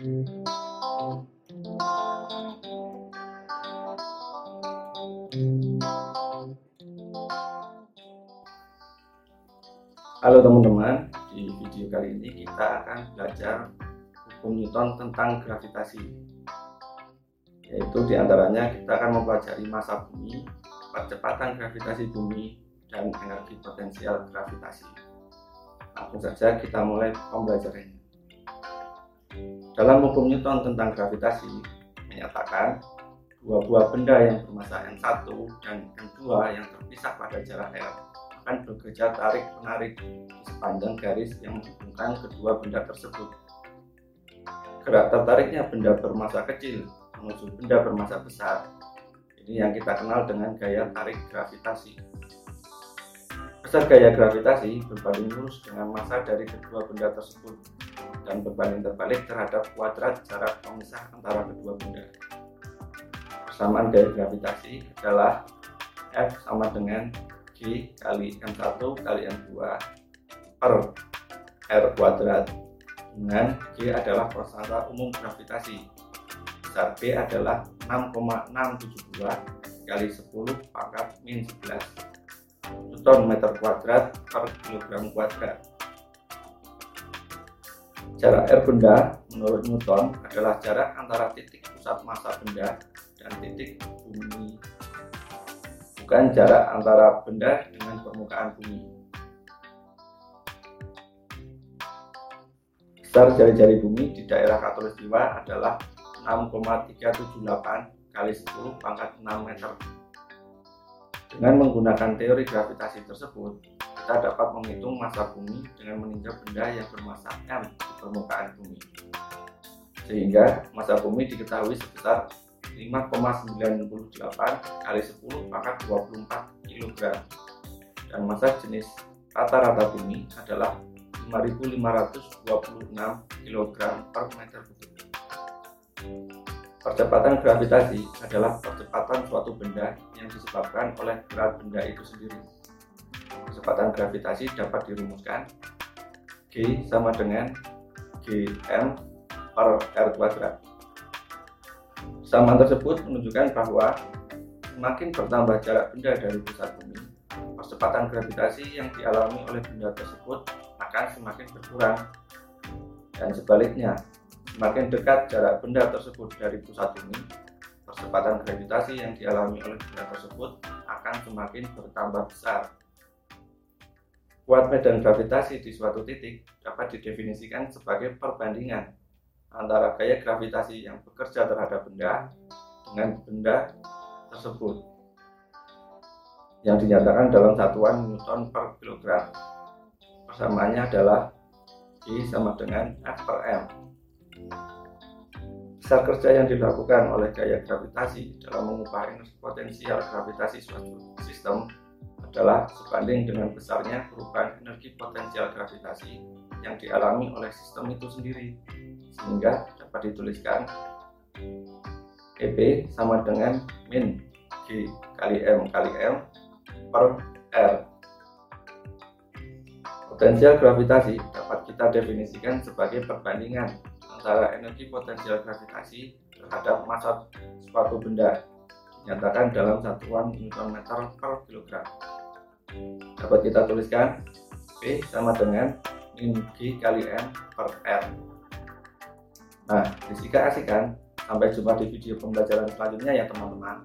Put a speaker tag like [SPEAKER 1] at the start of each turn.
[SPEAKER 1] Halo teman-teman, di video kali ini kita akan belajar hukum Newton tentang gravitasi. Yaitu di antaranya kita akan mempelajari masa bumi, percepatan gravitasi bumi, dan energi potensial gravitasi. Langsung saja kita mulai pembelajarannya. Dalam hukum Newton tentang gravitasi menyatakan dua buah benda yang bermassa n1 dan n2 yang terpisah pada jarak r akan bekerja tarik menarik di sepanjang garis yang menghubungkan kedua benda tersebut. Gerak tertariknya benda bermassa kecil menuju benda bermassa besar. Ini yang kita kenal dengan gaya tarik gravitasi. Besar gaya gravitasi berbanding lurus dengan massa dari kedua benda tersebut dan berbanding terbalik terhadap kuadrat jarak pemisah antara kedua benda. Persamaan gaya gravitasi adalah F sama dengan G kali M1 kali M2 per R kuadrat. Dengan G adalah persentase umum gravitasi. Besar B adalah 6,672 kali 10 pangkat min 11 Newton meter kuadrat per kilogram kuadrat jarak R benda menurut Newton adalah jarak antara titik pusat massa benda dan titik bumi bukan jarak antara benda dengan permukaan bumi. Besar jari-jari bumi di daerah Katulistiwa adalah 6,378 kali 10 pangkat 6 meter. Dengan menggunakan teori gravitasi tersebut, kita dapat menghitung massa bumi dengan meninjau benda yang bermassa m di permukaan bumi. Sehingga massa bumi diketahui sebesar 5,98 kali 10 pangkat 24 kg dan massa jenis rata-rata bumi adalah 5.526 kg per meter kubik. Percepatan gravitasi adalah percepatan suatu benda yang disebabkan oleh berat benda itu sendiri. Percepatan gravitasi dapat dirumuskan G sama dengan Gm per R kuadrat Samaan tersebut menunjukkan bahwa semakin bertambah jarak benda dari pusat bumi, percepatan gravitasi yang dialami oleh benda tersebut akan semakin berkurang. Dan sebaliknya, semakin dekat jarak benda tersebut dari pusat bumi, percepatan gravitasi yang dialami oleh benda tersebut akan semakin bertambah besar. Kuat medan gravitasi di suatu titik dapat didefinisikan sebagai perbandingan antara gaya gravitasi yang bekerja terhadap benda dengan benda tersebut yang dinyatakan dalam satuan Newton per kilogram. Persamaannya adalah I sama dengan F per M. Besar kerja yang dilakukan oleh gaya gravitasi dalam mengubah energi potensial gravitasi suatu sistem adalah sebanding dengan besarnya perubahan energi potensial gravitasi yang dialami oleh sistem itu sendiri sehingga dapat dituliskan EP sama dengan min G kali M kali M per R. Potensial gravitasi dapat kita definisikan sebagai perbandingan antara energi potensial gravitasi terhadap massa suatu benda dinyatakan dalam satuan Newton meter per kilogram dapat kita tuliskan P sama dengan min G kali M per R Nah, fisika asik kan? Sampai jumpa di video pembelajaran selanjutnya ya teman-teman.